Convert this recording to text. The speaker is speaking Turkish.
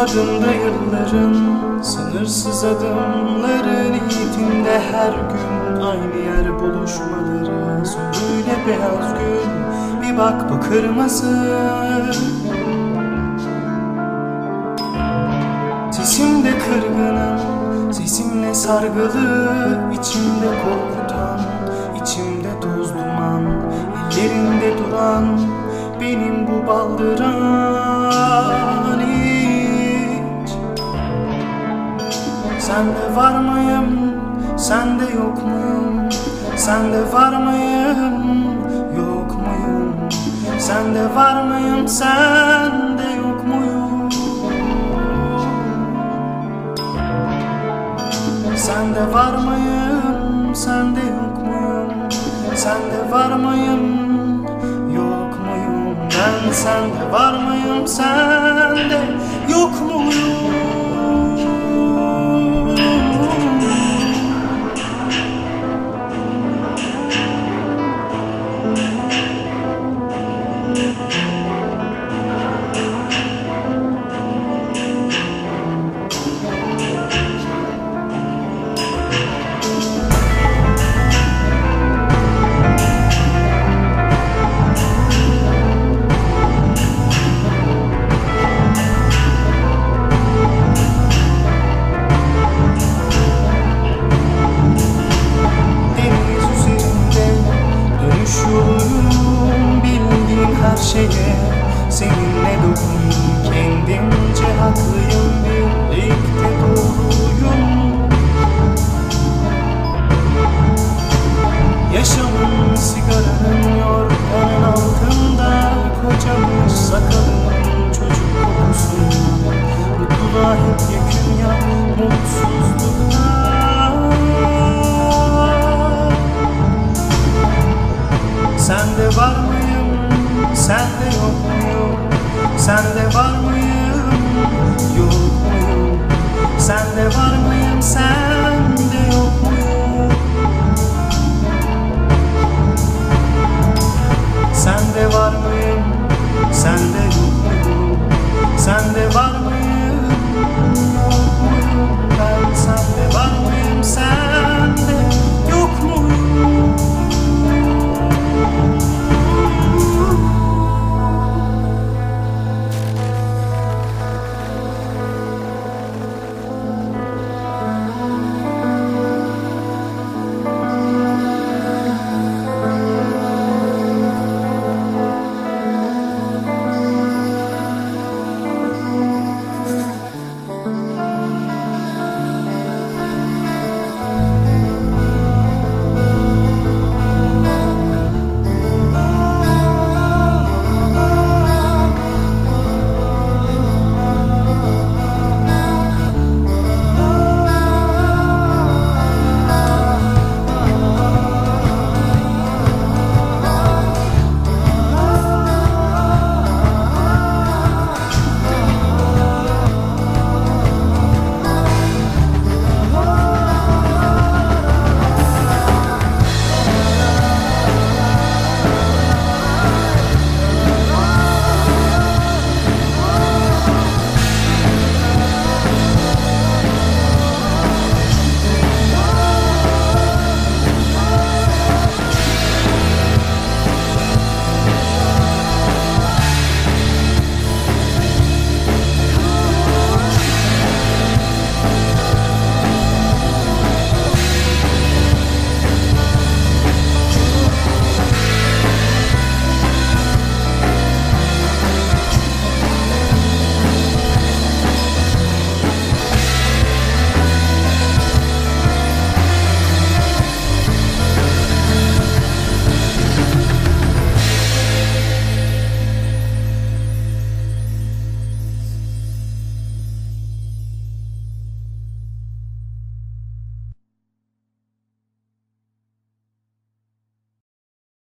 yolların Sınırsız adımların niyetinde her gün Aynı yer buluşmaları. Söyle beyaz gül bir bak bu kırmızı. Sesimde kırgınım Sesimle sargılı içimde korkutan içimde toz duman Ellerinde duran Benim bu baldıran Sende var mıyım? Sende yok muyum? Sende var mıyım? Yok muyum? Sende var mıyım? Sende yok muyum? Sende var mıyım? Sende yok muyum? Sende var mıyım? Yok muyum? Ben sende var mıyım? Sende yok muyum? Yoluyum Bildiğim her şeye. Seninle dokundum Kendimce haklıyım. Birlikte doğruyum Sende var mıyım? Sende yok muyum? Sende var mıyım? Yok muyum? Sende var mıyım?